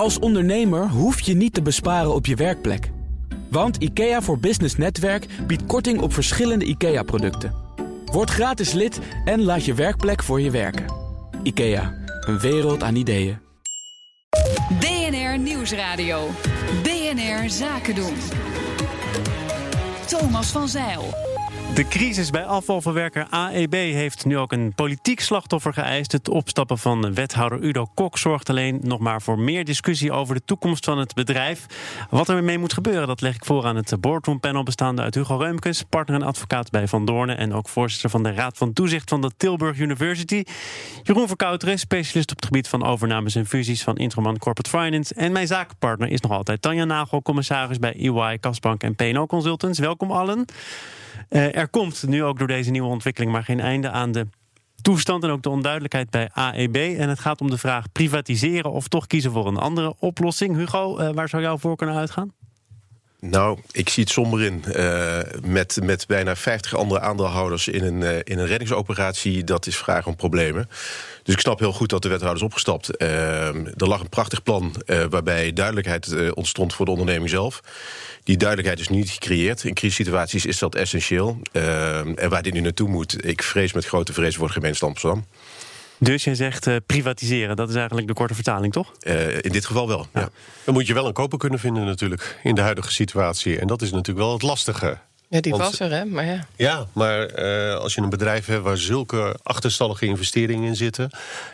Als ondernemer hoef je niet te besparen op je werkplek. Want IKEA voor Business Netwerk biedt korting op verschillende IKEA-producten. Word gratis lid en laat je werkplek voor je werken. IKEA, een wereld aan ideeën. BNR Nieuwsradio. BNR Zaken doen. Thomas van Zeil. De crisis bij afvalverwerker AEB heeft nu ook een politiek slachtoffer geëist. Het opstappen van wethouder Udo Kok zorgt alleen nog maar voor meer discussie over de toekomst van het bedrijf. Wat er mee moet gebeuren, dat leg ik voor aan het boardroompanel bestaande uit Hugo Reumkes, partner en advocaat bij Van Doornen en ook voorzitter van de Raad van Toezicht van de Tilburg University. Jeroen Verkouteren, specialist op het gebied van overnames en fusies van Introman Corporate Finance. En mijn zakenpartner is nog altijd Tanja Nagel, commissaris bij EY, Kasbank en PNO Consultants. Welkom allen. Uh, er komt nu ook door deze nieuwe ontwikkeling maar geen einde aan de toestand en ook de onduidelijkheid bij AEB. En het gaat om de vraag privatiseren of toch kiezen voor een andere oplossing. Hugo, uh, waar zou jouw voorkeur naar uitgaan? Nou, ik zie het somber in. Uh, met, met bijna 50 andere aandeelhouders in een, uh, in een reddingsoperatie, dat is vragen om problemen. Dus ik snap heel goed dat de wethouder is opgestapt. Uh, er lag een prachtig plan waarbij duidelijkheid ontstond voor de onderneming zelf. Die duidelijkheid is niet gecreëerd. In crisissituaties is dat essentieel. en waar dit nu naartoe moet, ik vrees met grote vrees voor de gemeente Amsterdam. Dus jij zegt uh, privatiseren, dat is eigenlijk de korte vertaling, toch? Uh, in dit geval wel. Ja. Dan moet je wel een koper kunnen vinden, natuurlijk, in de huidige situatie. En dat is natuurlijk wel het lastige. Ja, die was er, hè? Maar ja. Ja, maar uh, als je een bedrijf hebt waar zulke achterstallige investeringen in zitten.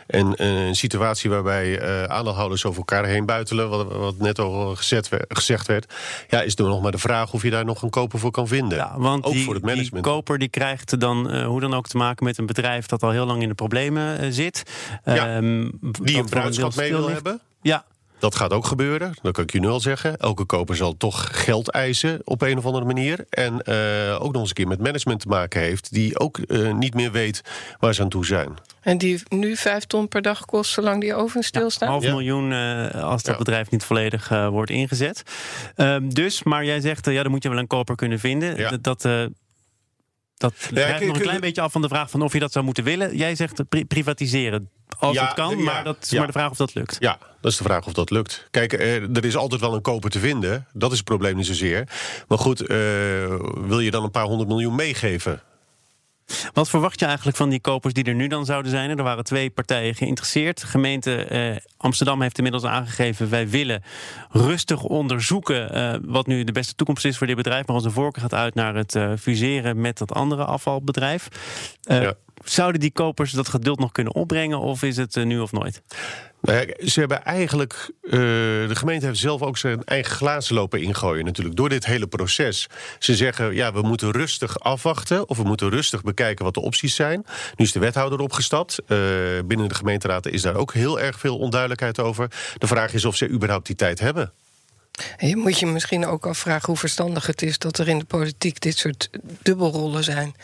en een situatie waarbij uh, aandeelhouders over elkaar heen buitelen. wat, wat net al gezet, gezegd werd. ja, is er nog maar de vraag of je daar nog een koper voor kan vinden. Ja, want ook die, voor het management. Die koper die krijgt dan uh, hoe dan ook te maken met een bedrijf dat al heel lang in de problemen zit. Ja, um, die een bruidschap mee wil hebben. Ja, dat gaat ook gebeuren, dat kan ik je nu al zeggen. Elke koper zal toch geld eisen op een of andere manier. En uh, ook nog eens een keer met management te maken heeft... die ook uh, niet meer weet waar ze aan toe zijn. En die nu vijf ton per dag kost zolang die oven stilstaat? Ja, half miljoen uh, als dat ja. bedrijf niet volledig wordt ingezet. Ehm, dus, maar jij zegt, ja, dan moet je wel een koper kunnen vinden. Ja. Dat... Dat ja, nog een klein beetje af van de vraag van of je dat zou moeten willen. Jij zegt pri privatiseren als ja, het kan, maar dat is maar de vraag of dat lukt. Ja, dat is de vraag of dat lukt. Kijk, er is altijd wel een koper te vinden. Dat is het probleem niet zozeer. Maar goed, uh, wil je dan een paar honderd miljoen meegeven? Wat verwacht je eigenlijk van die kopers die er nu dan zouden zijn? Er waren twee partijen geïnteresseerd. De gemeente eh, Amsterdam heeft inmiddels aangegeven... wij willen rustig onderzoeken uh, wat nu de beste toekomst is voor dit bedrijf. Maar onze voorkeur gaat uit naar het uh, fuseren met dat andere afvalbedrijf. Ja. Zouden die kopers dat geduld nog kunnen opbrengen of is het nu of nooit? Ja, ze hebben eigenlijk. Uh, de gemeente heeft zelf ook zijn eigen glazen lopen ingooien, natuurlijk. Door dit hele proces. Ze zeggen: ja, we moeten rustig afwachten. Of we moeten rustig bekijken wat de opties zijn. Nu is de wethouder opgestapt. Uh, binnen de gemeenteraad is daar ook heel erg veel onduidelijkheid over. De vraag is of ze überhaupt die tijd hebben. Je moet je misschien ook afvragen hoe verstandig het is dat er in de politiek dit soort dubbelrollen zijn.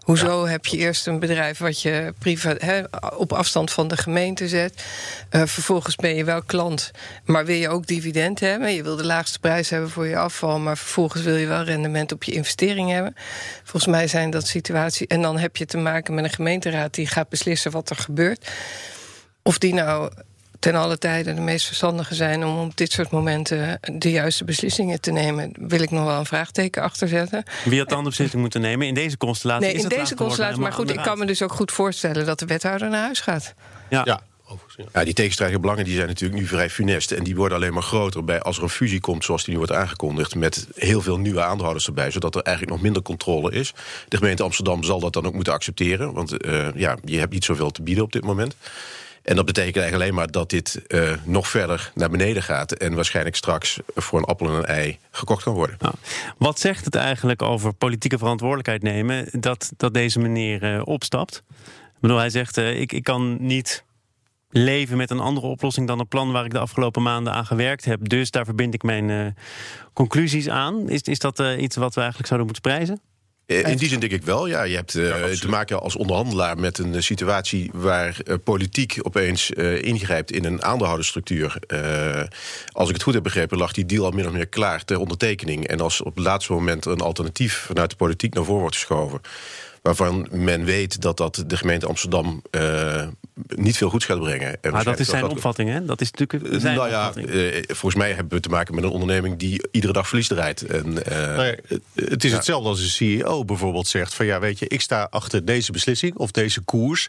Hoezo heb je eerst een bedrijf wat je privaat, he, op afstand van de gemeente zet? Uh, vervolgens ben je wel klant, maar wil je ook dividend hebben? Je wil de laagste prijs hebben voor je afval, maar vervolgens wil je wel rendement op je investering hebben. Volgens mij zijn dat situaties. En dan heb je te maken met een gemeenteraad die gaat beslissen wat er gebeurt. Of die nou ten alle tijde de meest verstandige zijn om op dit soort momenten de juiste beslissingen te nemen, wil ik nog wel een vraagteken achter zetten. Wie had dan de beslissing moeten nemen in deze constellatie? Nee, in deze constellatie. Maar goed, ik kan me dus ook goed voorstellen dat de wethouder naar huis gaat. Ja. ja. Ja, die tegenstrijdige belangen die zijn natuurlijk nu vrij funest. En die worden alleen maar groter bij als er een fusie komt, zoals die nu wordt aangekondigd. Met heel veel nieuwe aandeelhouders erbij, zodat er eigenlijk nog minder controle is. De gemeente Amsterdam zal dat dan ook moeten accepteren. Want uh, ja, je hebt niet zoveel te bieden op dit moment. En dat betekent eigenlijk alleen maar dat dit uh, nog verder naar beneden gaat. En waarschijnlijk straks voor een appel en een ei gekocht kan worden. Nou, wat zegt het eigenlijk over politieke verantwoordelijkheid nemen dat, dat deze meneer uh, opstapt? Ik bedoel, hij zegt: uh, ik, ik kan niet leven met een andere oplossing dan een plan waar ik de afgelopen maanden aan gewerkt heb. Dus daar verbind ik mijn conclusies aan. Is, is dat iets wat we eigenlijk zouden moeten prijzen? Eh, in die zin denk ik wel. Ja, je hebt uh, te maken als onderhandelaar met een eh, situatie waar uh, politiek opeens ingrijpt in een aandeelhoudersstructuur. als ik het goed heb begrepen, lag die deal al min of meer klaar ter ondertekening. En als op het laatste moment een alternatief vanuit de politiek naar voren wordt geschoven waarvan men weet dat dat de gemeente Amsterdam uh, niet veel goeds gaat brengen. En maar dat is zijn opvatting, hè? Dat is natuurlijk zijn nou ja, uh, volgens mij hebben we te maken met een onderneming die iedere dag verlies rijdt. En, nou ja, het is ja. hetzelfde als een CEO bijvoorbeeld zegt van ja, weet je, ik sta achter deze beslissing of deze koers.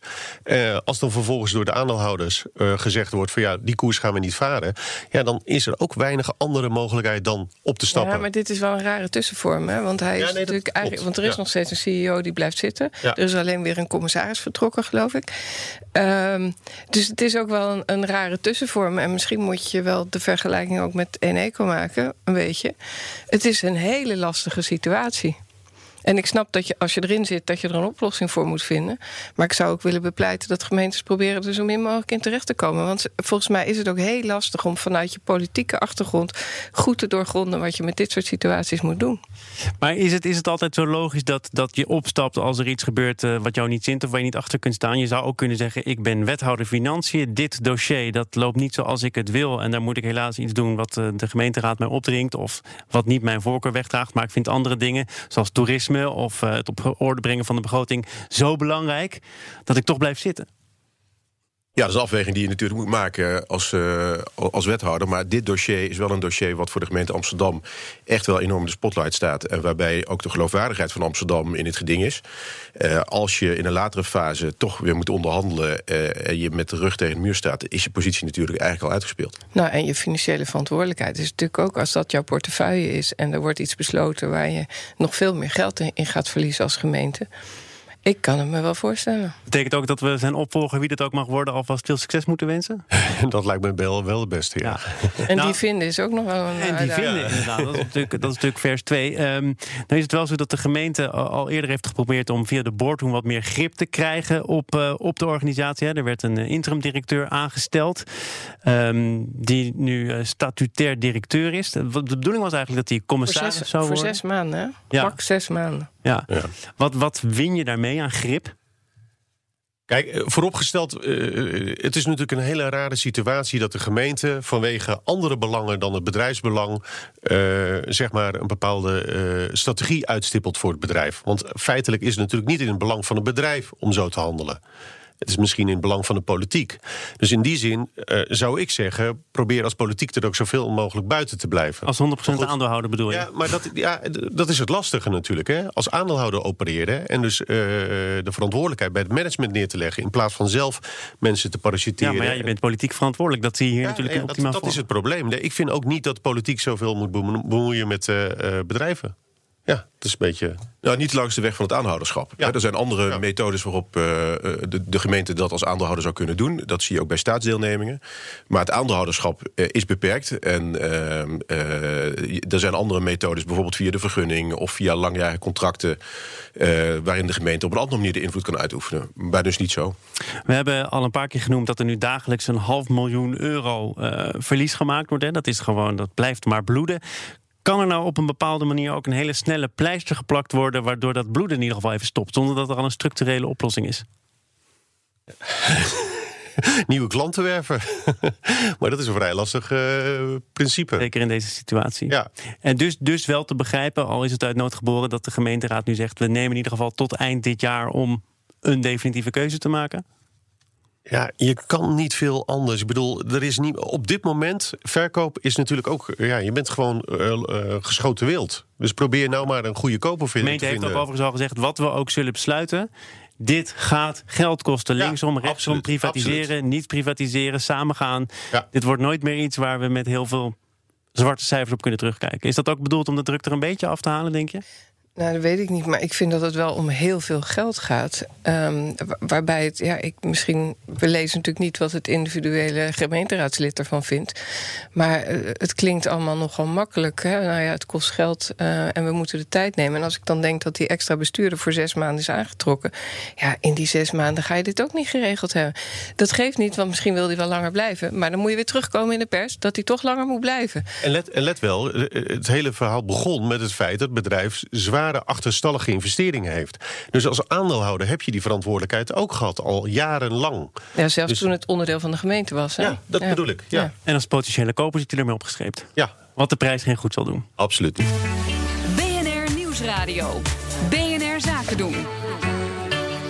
als dan vervolgens door de aandeelhouders gezegd wordt van ja, die koers gaan we niet varen, ja, dan is er ook weinig andere mogelijkheid dan op te stappen. Ja, maar dit is wel een rare tussenvorm, hè? Want hij is natuurlijk eigenlijk, want er is nog steeds een CEO die blijft zitten. Er is alleen weer een commissaris vertrokken, geloof ik. Um, dus het is ook wel een, een, rare tussenvorm. En misschien moet je wel de vergelijking ook met Eneco maken, een beetje. Het is een hele lastige situatie. En ik snap dat je als je erin zit, dat je er een oplossing voor moet vinden. Maar ik zou ook willen bepleiten dat gemeentes proberen er zo min mogelijk in terecht te komen. Want volgens mij is het ook heel lastig om vanuit je politieke achtergrond goed te doorgronden wat je met dit soort situaties moet doen. Maar is het, is het altijd zo logisch dat, dat je opstapt als er iets gebeurt uh, wat jou niet zint of waar je niet achter kunt staan? Je zou ook kunnen zeggen: Ik ben wethouder financiën. Dit dossier dat loopt niet zoals ik het wil. En daar moet ik helaas iets doen wat uh, de gemeenteraad mij opdringt. Of wat niet mijn voorkeur wegdraagt. Maar ik vind andere dingen, zoals toerisme of uh, het op orde brengen van de begroting zo belangrijk dat ik toch blijf zitten. Ja, dat is een afweging die je natuurlijk moet maken als, uh, als wethouder. Maar dit dossier is wel een dossier wat voor de gemeente Amsterdam echt wel enorm in de spotlight staat. En waarbij ook de geloofwaardigheid van Amsterdam in het geding is. Uh, als je in een latere fase toch weer moet onderhandelen en je met de rug tegen de muur staat, is je positie natuurlijk eigenlijk al uitgespeeld. Nou, en je financiële verantwoordelijkheid is natuurlijk ook als dat jouw portefeuille is en er wordt iets besloten waar je nog veel meer geld in gaat verliezen als gemeente. Ik kan het me wel voorstellen. Betekent ook dat we zijn opvolger, wie dat ook mag worden, alvast veel succes moeten wensen? dat lijkt me wel, wel het beste, ja. En nou, die vinden is ook nog wel een. En die vinden, inderdaad. Dat is natuurlijk, dat is natuurlijk vers 2. Um, ehm, nou is het wel zo dat de gemeente al eerder heeft geprobeerd om via de boardroom wat meer grip te krijgen op, uh, op de organisatie. Er werd een interim directeur aangesteld, um, die nu uh, statutair directeur is. De bedoeling was eigenlijk dat hij commissaris voor zes, zou worden. Voor zes maanden, hè? Ja. Pak zes maanden. Ja. ja. Wat, wat win je daarmee aan grip? Kijk, eh, vooropgesteld, uh, het is natuurlijk een hele rare situatie dat de gemeente vanwege andere belangen dan het bedrijfsbelang, uh, zeg maar, een bepaalde uh, strategie uitstippelt voor het bedrijf. Want feitelijk is het natuurlijk niet in het belang van het bedrijf om zo te handelen. Het is misschien in het belang van de politiek. Dus in die zin uh, zou ik zeggen: probeer als politiek er ook zoveel mogelijk buiten te blijven. Als 100% aandeelhouder bedoel je? Ja, maar dat, ja, dat is het lastige natuurlijk. Hè? Als aandeelhouder opereren en dus uh, de verantwoordelijkheid bij het management neer te leggen. in plaats van zelf mensen te parachuteren. Ja, maar ja, je bent politiek verantwoordelijk. Dat zie je hier ja, natuurlijk in optimaal Dat, dat is het probleem. Nee, ik vind ook niet dat politiek zoveel moet bemoeien met uh, bedrijven. Ja, het is een beetje. Nou, niet langs de weg van het aandeelhouderschap. Ja. Er zijn andere ja. methodes waarop uh, de, de, gemeente dat als aandeelhouder zou kunnen doen. Dat zie je ook bij staatsdeelnemingen. Maar het aandeelhouderschap uh, is beperkt. En uh, er zijn andere methodes, bijvoorbeeld via de vergunning of via langjarige contracten. waarin de gemeente op een andere manier de invloed kan uitoefenen. Maar dus niet zo. We hebben al een paar keer genoemd dat er nu dagelijks een half miljoen euro verlies gemaakt wordt. Hè. Dat is gewoon, dat blijft maar bloeden. Kan er nou op een bepaalde manier ook een hele snelle pleister geplakt worden, waardoor dat bloed in ieder geval even stopt, zonder dat er al een structurele oplossing is? Nieuwe klanten werven. maar dat is een vrij lastig uh, principe. Zeker in deze situatie. Ja. En dus, dus wel te begrijpen, al is het uit nood geboren, dat de gemeenteraad nu zegt: we nemen in ieder geval tot eind dit jaar om een definitieve keuze te maken? Ja, je kan niet veel anders. Ik bedoel, er is niet, op dit moment, verkoop is natuurlijk ook... Ja, je bent gewoon uh, uh, geschoten wild. Dus probeer nou maar een goede koper vinden. De gemeente heeft ook overigens al gezegd, wat we ook zullen besluiten... dit gaat geld kosten. Linksom, rechtsom, privatiseren, absoluut. niet privatiseren, samengaan. Ja. Dit wordt nooit meer iets waar we met heel veel zwarte cijfers op kunnen terugkijken. Is dat ook bedoeld om de druk er een beetje af te halen, denk je? Nou, dat weet ik niet. Maar ik vind dat het wel om heel veel geld gaat. Um, waarbij het, ja, ik misschien. We lezen natuurlijk niet wat het individuele gemeenteraadslid ervan vindt. Maar uh, het klinkt allemaal nogal makkelijk. Hè? Nou ja, het kost geld uh, en we moeten de tijd nemen. En als ik dan denk dat die extra bestuurder voor zes maanden is aangetrokken. Ja, in die zes maanden ga je dit ook niet geregeld hebben. Dat geeft niet, want misschien wil hij wel langer blijven. Maar dan moet je weer terugkomen in de pers dat hij toch langer moet blijven. En let, en let wel, het hele verhaal begon met het feit dat het bedrijf zwaar achterstallige investeringen heeft. Dus als aandeelhouder heb je die verantwoordelijkheid ook gehad, al jarenlang. Ja, zelfs dus... toen het onderdeel van de gemeente was. Hè? Ja, dat ja. bedoel ik. Ja. ja. En als potentiële koper zit hij ermee opgeschreven. Ja. Wat de prijs geen goed zal doen. Absoluut niet. BNR Nieuwsradio. BNR Zaken doen.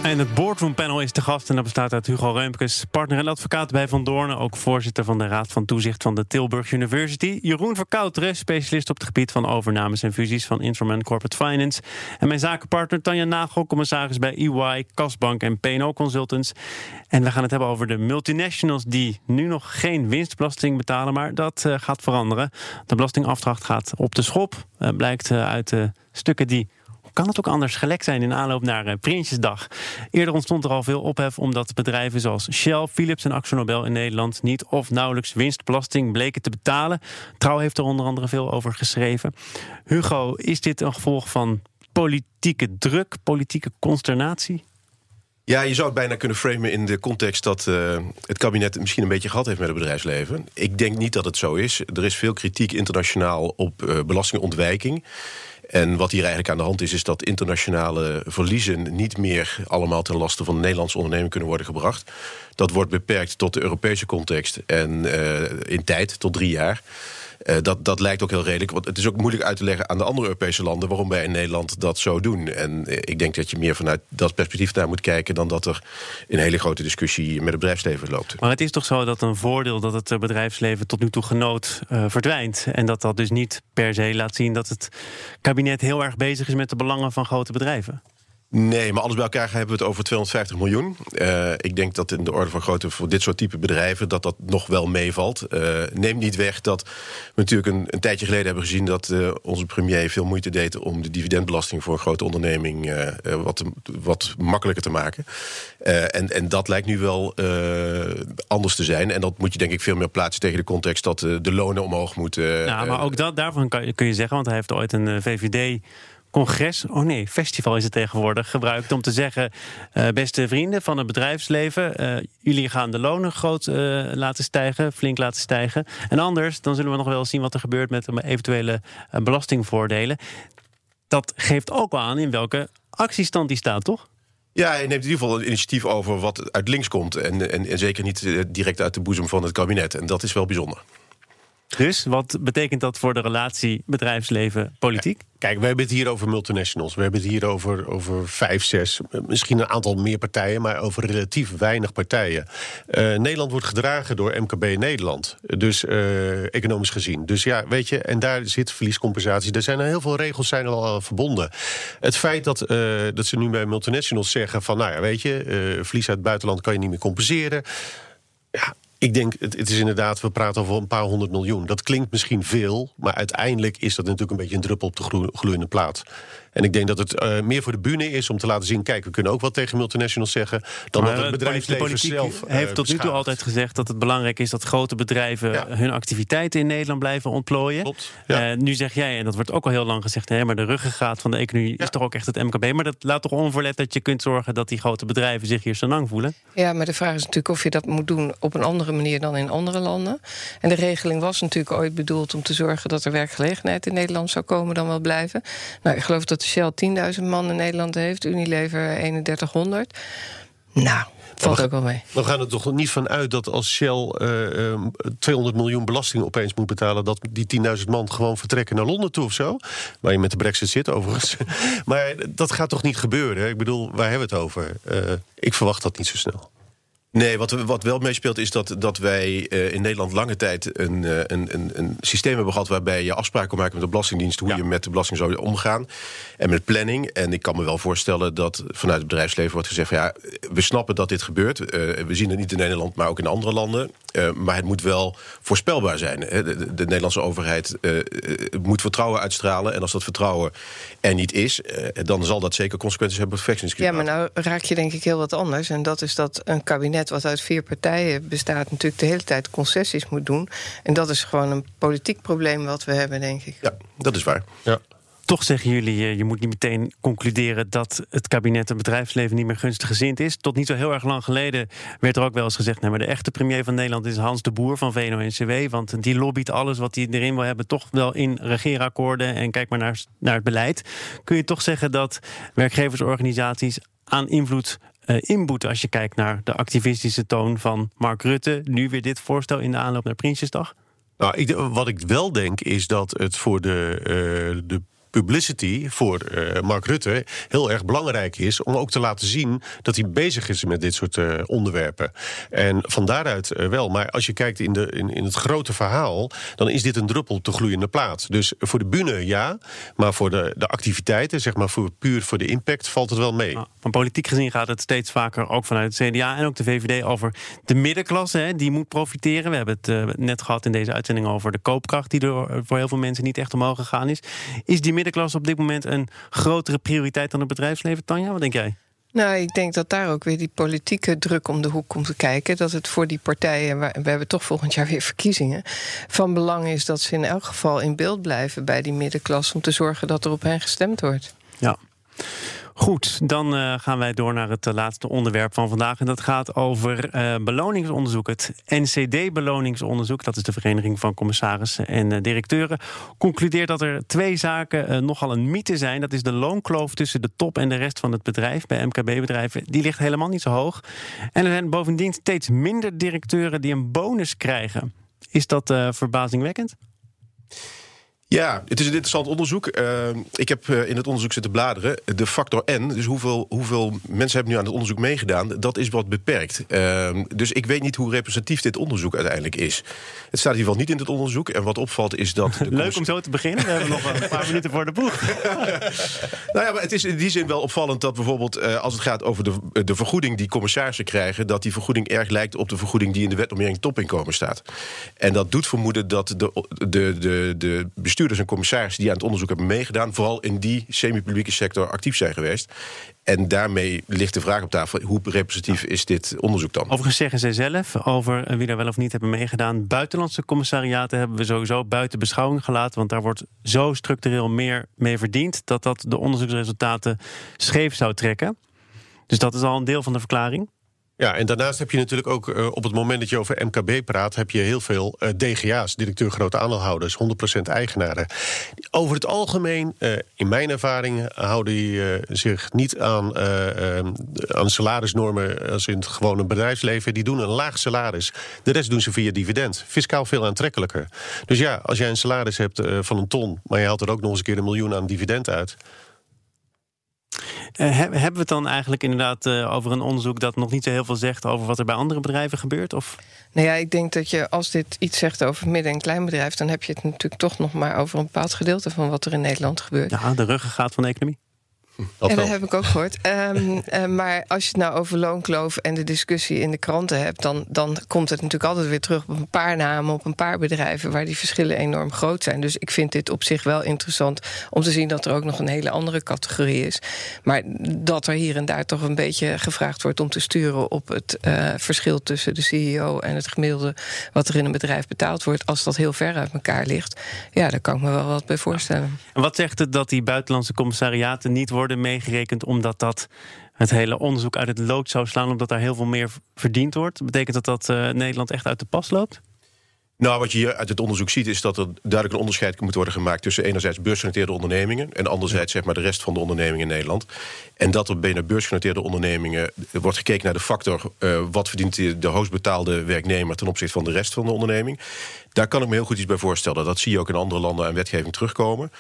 En het boardroom panel is te gast en dat bestaat uit Hugo Reumkes, partner en advocaat bij Van Doornen, ook voorzitter van de Raad van Toezicht van de Tilburg University. Jeroen Verkouteren, specialist op het gebied van overnames en fusies van Instrument Corporate Finance. En mijn zakenpartner Tanja Nagel, commissaris bij EY, Kasbank en P&O Consultants. En we gaan het hebben over de multinationals die nu nog geen winstbelasting betalen, maar dat uh, gaat veranderen. De belastingafdracht gaat op de schop, uh, blijkt uh, uit de stukken die kan het ook anders gelekt zijn in aanloop naar uh, Prinsjesdag. Eerder ontstond er al veel ophef omdat bedrijven zoals Shell, Philips en AxoNobel in Nederland niet of nauwelijks winstbelasting bleken te betalen. Trouw heeft er onder andere veel over geschreven. Hugo, is dit een gevolg van politieke druk, politieke consternatie? Ja, je zou het bijna kunnen framen in de context dat uh, het kabinet misschien een beetje gehad heeft met het bedrijfsleven. Ik denk niet dat het zo is. Er is veel kritiek internationaal op uh, belastingontwijking. En wat hier eigenlijk aan de hand is, is dat internationale verliezen niet meer allemaal ten laste van de Nederlandse onderneming kunnen worden gebracht. Dat wordt beperkt tot de Europese context en uh, in tijd, tot drie jaar. Uh, dat, dat lijkt ook heel redelijk. Want het is ook moeilijk uit te leggen aan de andere Europese landen waarom wij in Nederland dat zo doen. En uh, ik denk dat je meer vanuit dat perspectief naar moet kijken dan dat er een hele grote discussie met het bedrijfsleven loopt. Maar het is toch zo dat een voordeel dat het bedrijfsleven tot nu toe genoot verdwijnt. En dat dat dus niet per se laat zien dat het kabinet heel erg bezig is met de belangen van grote bedrijven. Nee, maar alles bij elkaar hebben we het over 250 miljoen. Uh, ik denk dat in de orde van grootte voor dit soort type bedrijven... dat dat nog wel meevalt. Uh, neemt niet weg dat we natuurlijk een, een tijdje geleden hebben gezien... dat uh, onze premier veel moeite deed om de dividendbelasting... voor een grote onderneming wat, wat makkelijker te maken. en, en dat lijkt nu wel anders te zijn. En dat moet je denk ik veel meer plaatsen tegen de context... dat de lonen omhoog moeten. Ja, maar ook dat, daarvan kan, kun je zeggen... want hij heeft ooit een VVD congres, oh nee, festival is het tegenwoordig, gebruikt om te zeggen: uh, beste vrienden van het bedrijfsleven, uh, jullie gaan de lonen groot uh, laten stijgen, flink laten stijgen. En anders, dan zullen we nog wel zien wat er gebeurt met eventuele belastingvoordelen. Dat geeft ook aan in welke actiestand die staat, toch? Ja, hij neemt in ieder geval een initiatief over wat uit links komt. En, en, en zeker niet direct uit de boezem van het kabinet. En dat is wel bijzonder. Dus wat betekent dat voor de relatie bedrijfsleven-politiek? Kijk, we hebben het hier over multinationals. We hebben het hier over, over vijf, zes, misschien een aantal meer partijen, maar over relatief weinig partijen. Uh, Nederland wordt gedragen door MKB Nederland, dus uh, economisch gezien. Dus ja, weet je, en daar zit verliescompensatie. Er zijn heel veel regels zijn al, al verbonden. Het feit dat, dat ze nu bij multinationals zeggen van, nou ja, weet je, verlies uit het buitenland kan je niet meer compenseren. Ja, ik denk, het, het, is inderdaad, we praten over een paar honderd miljoen. Dat klinkt misschien veel, maar uiteindelijk is dat natuurlijk een beetje een druppel op de gloeiende plaat. En ik denk dat het uh, meer voor de bühne is om te laten zien... kijk, we kunnen ook wat tegen multinationals zeggen... dan maar dat het bedrijfsleven de politiek zelf heeft uh, tot nu toe altijd gezegd dat het belangrijk is... dat grote bedrijven ja. hun activiteiten in Nederland blijven ontplooien. Klopt, ja. uh, nu zeg jij, en dat wordt ook al heel lang gezegd... Hè, maar de ruggengraat van de economie ja. is toch ook echt het MKB. Maar dat laat toch onverlet dat je kunt zorgen... dat die grote bedrijven zich hier zo lang voelen? Ja, maar de vraag is natuurlijk of je dat moet doen... op een andere manier dan in andere landen. En de regeling was natuurlijk ooit bedoeld om te zorgen... dat er werkgelegenheid in Nederland zou komen dan wel blijven. Nou, ik geloof dat Shell 10.000 man in Nederland heeft. Unilever 3100. Nou, valt ook wel mee. We gaan er toch niet van uit dat als Shell uh, uh, 200 miljoen belasting opeens moet betalen... dat die 10.000 man gewoon vertrekken naar Londen toe of zo? Waar je met de brexit zit overigens. maar dat gaat toch niet gebeuren? Ik bedoel, waar hebben we het over? Uh, ik verwacht dat niet zo snel. Nee, wat, wat wel meespeelt is dat, dat wij uh, in Nederland lange tijd een, uh, een, een, een systeem hebben gehad waarbij je afspraken kon maken met de Belastingdienst hoe ja. je met de belasting zou omgaan en met planning. En ik kan me wel voorstellen dat vanuit het bedrijfsleven wordt gezegd: van, ja, we snappen dat dit gebeurt. Uh, we zien het niet in Nederland, maar ook in andere landen. maar het moet wel voorspelbaar zijn. De, de, de Nederlandse overheid moet vertrouwen uitstralen. En als dat vertrouwen er niet is, dan zal dat zeker consequenties hebben voor het Ja, maar nou raak je denk ik heel wat anders. En dat is dat een kabinet wat uit vier partijen bestaat, natuurlijk de hele tijd concessies moet doen. En dat is gewoon een politiek probleem wat we hebben, denk ik. Ja, dat is waar. Ja. Toch zeggen jullie, je moet niet meteen concluderen dat het kabinet het bedrijfsleven niet meer gunstig gezind is. Tot niet zo heel erg lang geleden werd er ook wel eens gezegd: nee, maar de echte premier van Nederland is Hans de Boer van VNO-NCW. Want die lobbyt alles wat hij erin wil hebben, toch wel in regeerakkoorden. En kijk maar naar, naar het beleid. Kun je toch zeggen dat werkgeversorganisaties aan invloed uh, inboeten als je kijkt naar de activistische toon van Mark Rutte. Nu weer dit voorstel in de aanloop naar Prinsjesdag? Nou, ik, wat ik wel denk is dat het voor de, uh, de publicity voor eh, Mark Rutte heel erg belangrijk is om ook te laten zien dat hij bezig is met dit soort eh, onderwerpen. En van daaruit eh, wel. Maar als je kijkt in, de, in, in het grote verhaal, dan is dit een druppel de gloeiende plaat. Dus voor de bühne ja, maar voor de, de activiteiten, zeg maar voor, puur voor de impact, valt het wel mee. Nou, van politiek gezien gaat het steeds vaker, ook vanuit het CDA en ook de VVD, over de middenklasse. Hè, die moet profiteren. We hebben het net gehad in deze uitzending over de koopkracht, die er voor heel veel mensen niet echt omhoog gegaan is. Is die middenklasse op dit moment een grotere prioriteit dan het bedrijfsleven, Tanja? Wat denk jij? Nou, ik denk dat daar ook weer die politieke druk om de hoek komt te kijken. Dat het voor die partijen, we hebben toch volgend jaar weer verkiezingen, van belang is dat ze in elk geval in beeld blijven bij die middenklasse om te zorgen dat er op hen gestemd wordt. Ja. Goed, dan uh, gaan wij door naar het uh, laatste onderwerp van vandaag. En dat gaat over uh, beloningsonderzoek. Het NCD-beloningsonderzoek, dat is de Vereniging van Commissarissen en Directeuren, concludeert dat er twee zaken nogal een mythe zijn. Dat is de loonkloof tussen de top en de rest van het bedrijf. Bij MKB-bedrijven, die ligt helemaal niet zo hoog. En er zijn bovendien steeds minder directeuren die een bonus krijgen. Is dat verbazingwekkend? Ja, het is een interessant onderzoek. Uh, ik heb uh, in het onderzoek zitten bladeren. De factor N, dus hoeveel, hoeveel mensen hebben nu aan het onderzoek meegedaan, dat is wat beperkt. Uh, dus ik weet niet hoe representatief dit onderzoek uiteindelijk is. Het staat in ieder geval niet in het onderzoek. En wat opvalt is dat. Leuk om zo te beginnen. We hebben nog een paar minuten voor de boeg. nou ja, maar het is in die zin wel opvallend dat bijvoorbeeld uh, als het gaat over de, de vergoeding die commissarissen krijgen, dat die vergoeding erg lijkt op de vergoeding die in de wet om topinkomen staat. En dat doet vermoeden dat de, de, de, de bestuur bestuurders en commissarissen die aan het onderzoek hebben meegedaan, vooral in die semi-publieke sector actief zijn geweest. En daarmee ligt de vraag op tafel: hoe representatief is dit onderzoek dan? Overigens zeggen zij zelf over wie daar wel of niet hebben meegedaan. Buitenlandse commissariaten hebben we sowieso buiten beschouwing gelaten. Want daar wordt zo structureel meer mee verdiend dat dat de onderzoeksresultaten scheef zou trekken. Dus dat is al een deel van de verklaring. Ja, en daarnaast heb je natuurlijk ook uh, op het moment dat je over MKB praat, heb je heel veel uh, DGA's, directeur grote aandeelhouders, 100% eigenaren. Over het algemeen, uh, in mijn ervaring, houden die zich niet aan, aan salarisnormen als in het gewone bedrijfsleven. Die doen een laag salaris. De rest doen ze via dividend. Fiscaal veel aantrekkelijker. Dus ja, als jij een salaris hebt van een ton, maar je haalt er ook nog eens een keer een miljoen aan dividend uit. Uh, hebben we het dan eigenlijk inderdaad uh, over een onderzoek dat nog niet zo heel veel zegt over wat er bij andere bedrijven gebeurt? Of? Nou ja, ik denk dat je als dit iets zegt over midden- en kleinbedrijf, dan heb je het natuurlijk toch nog maar over een bepaald gedeelte van wat er in Nederland gebeurt. Ja, de ruggengraat van de economie. Dat ja, dat heb ik ook gehoord. Um, uh, maar als je het nou over loonkloof en de discussie in de kranten hebt, dan, dan komt het natuurlijk altijd weer terug op een paar namen, op een paar bedrijven waar die verschillen enorm groot zijn. Dus ik vind dit op zich wel interessant om te zien dat er ook nog een hele andere categorie is. Maar dat er hier en daar toch een beetje gevraagd wordt om te sturen op het uh, verschil tussen de CEO en het gemiddelde wat er in een bedrijf betaald wordt, als dat heel ver uit elkaar ligt, ja, daar kan ik me wel wat bij voorstellen. En wat zegt het dat die buitenlandse commissariaten niet worden? Worden meegerekend omdat dat het hele onderzoek uit het lood zou slaan, omdat daar heel veel meer verdiend wordt? Betekent dat dat uh, Nederland echt uit de pas loopt? Nou, wat je hier uit het onderzoek ziet, is dat er duidelijk een onderscheid moet worden gemaakt tussen enerzijds beursgenoteerde ondernemingen en anderzijds zeg maar, de rest van de ondernemingen in Nederland. En dat er binnen beursgenoteerde ondernemingen wordt gekeken naar de factor uh, wat verdient de, de hoogstbetaalde werknemer ten opzichte van de rest van de onderneming. Daar kan ik me heel goed iets bij voorstellen. Dat zie je ook in andere landen aan wetgeving terugkomen.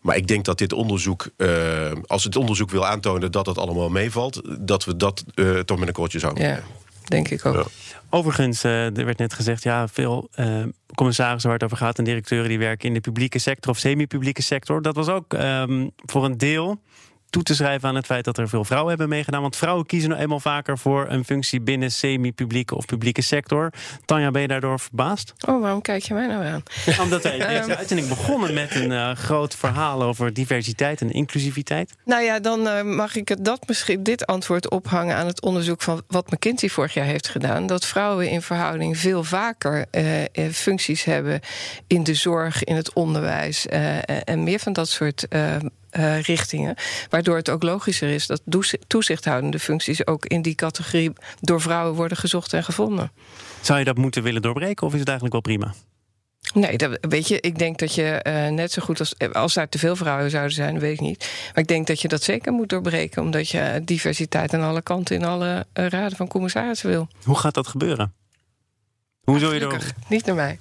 Maar ik denk dat dit onderzoek, uh, als het onderzoek wil aantonen dat het allemaal meevalt, dat we dat uh, toch met een kortje zouden ja, denk ik ook. Ja. Overigens, uh, er werd net gezegd, ja, veel uh, commissarissen waar het over gaat en directeuren die werken in de publieke sector of semi-publieke sector. Dat was ook um, voor een deel toe te schrijven aan het feit dat er veel vrouwen hebben meegedaan. Want vrouwen kiezen nou eenmaal vaker voor een functie binnen semi-publieke of publieke sector. Tanja, ben je daardoor verbaasd? Oh, waarom kijk je mij nou aan? Omdat wij deze ehm. uitzending begonnen met een uh, groot verhaal over diversiteit en inclusiviteit. Nou ja, dan uh, mag ik het dat misschien dit antwoord ophangen aan het onderzoek van wat McKinsey vorig jaar heeft gedaan. Dat vrouwen in verhouding veel vaker uh, functies hebben in de zorg, in het onderwijs en meer van dat soort uh, richtingen. Waardoor het ook logischer is dat toezichthoudende functies ook in die categorie door vrouwen worden gezocht en gevonden. Zou je dat moeten willen doorbreken of is het eigenlijk wel prima? Nee, dat, weet je, ik denk dat je uh, net zo goed als. Als er te veel vrouwen zouden zijn, weet ik niet. Maar ik denk dat je dat zeker moet doorbreken, omdat je diversiteit aan alle kanten in alle uh, raden van commissarissen wil. Hoe gaat dat gebeuren? Hoe zul je er... Niet naar mij.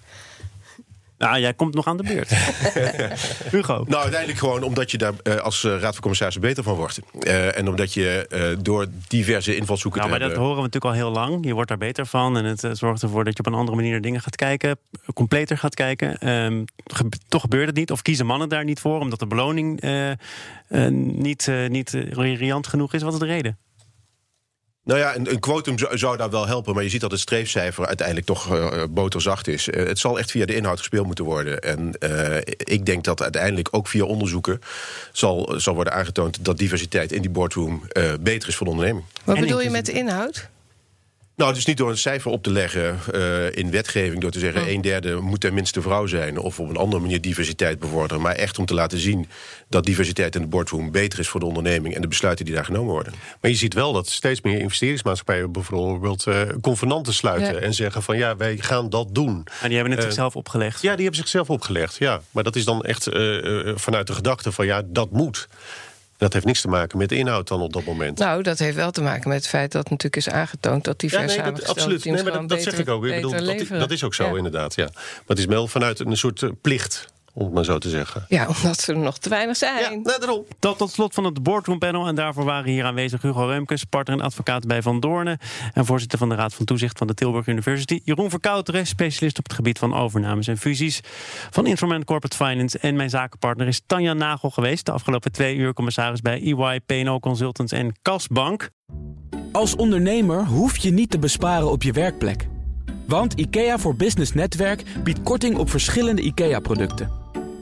Nou, jij komt nog aan de beurt. Hugo. Nou, uiteindelijk gewoon omdat je daar eh, als eh, Raad van Commissarissen beter van wordt. Eh, en omdat je door diverse invalshoeken Nou, maar dat horen we natuurlijk al heel lang. Je wordt daar beter van. En het zorgt ervoor dat je op een andere manier naar dingen gaat kijken. Completer gaat kijken. Ehm, ge- toch gebeurt het niet. Of kiezen mannen daar niet voor. Omdat de beloning niet, niet riant genoeg is. Wat is de reden? Nou ja, een, een quotum zou, zou daar wel helpen. Maar je ziet dat het streefcijfer uiteindelijk toch eh, boterzacht is. Eh, het zal echt via de inhoud gespeeld moeten worden. En eh, ik denk dat uiteindelijk ook via onderzoeken... zal, zal worden aangetoond dat diversiteit in die boardroom... eh, beter is voor de onderneming. Wat En bedoel je met de inhoud? Nou, dus niet door een cijfer op te leggen eh, in wetgeving... door te zeggen Oh. een derde moet tenminste vrouw zijn... of op een andere manier diversiteit bevorderen. Maar echt om te laten zien dat diversiteit in de boardroom... beter is voor de onderneming en de besluiten die daar genomen worden. Maar je ziet wel dat steeds meer investeringsmaatschappijen bijvoorbeeld eh, convenanten sluiten Ja. en zeggen van ja, wij gaan dat doen. En die hebben het Eh, zichzelf opgelegd. Ja, die hebben zichzelf opgelegd. Ja, maar dat is dan echt vanuit de gedachte van ja, dat moet. Dat heeft niks te maken met de inhoud dan op dat moment. Nou, dat heeft wel te maken met het feit dat natuurlijk is aangetoond dat ja, divers nee, dat, absoluut. Nee, maar dat, zeg ik ook. Ik bedoel, dat, dat is ook zo, Ja. inderdaad. Ja. Maar het is wel vanuit een soort eh, plicht, om het maar zo te zeggen. Ja, omdat ze er nog te weinig zijn. Ja, daarom. Tot tot slot van het boardroom panel. En daarvoor waren hier aanwezig Hugo Reumkes, partner en advocaat bij Van Doornen. En voorzitter van de Raad van Toezicht van de Tilburg University. Jeroen Verkouteren, specialist op het gebied van overnames en fusies. Van Instrument Corporate Finance. En mijn zakenpartner is Tanja Nagel geweest. De afgelopen twee uur commissaris bij EY, PNO Consultants en Kasbank. Als ondernemer hoef je niet te besparen op je werkplek. Want IKEA voor Business Netwerk biedt korting op verschillende IKEA-producten.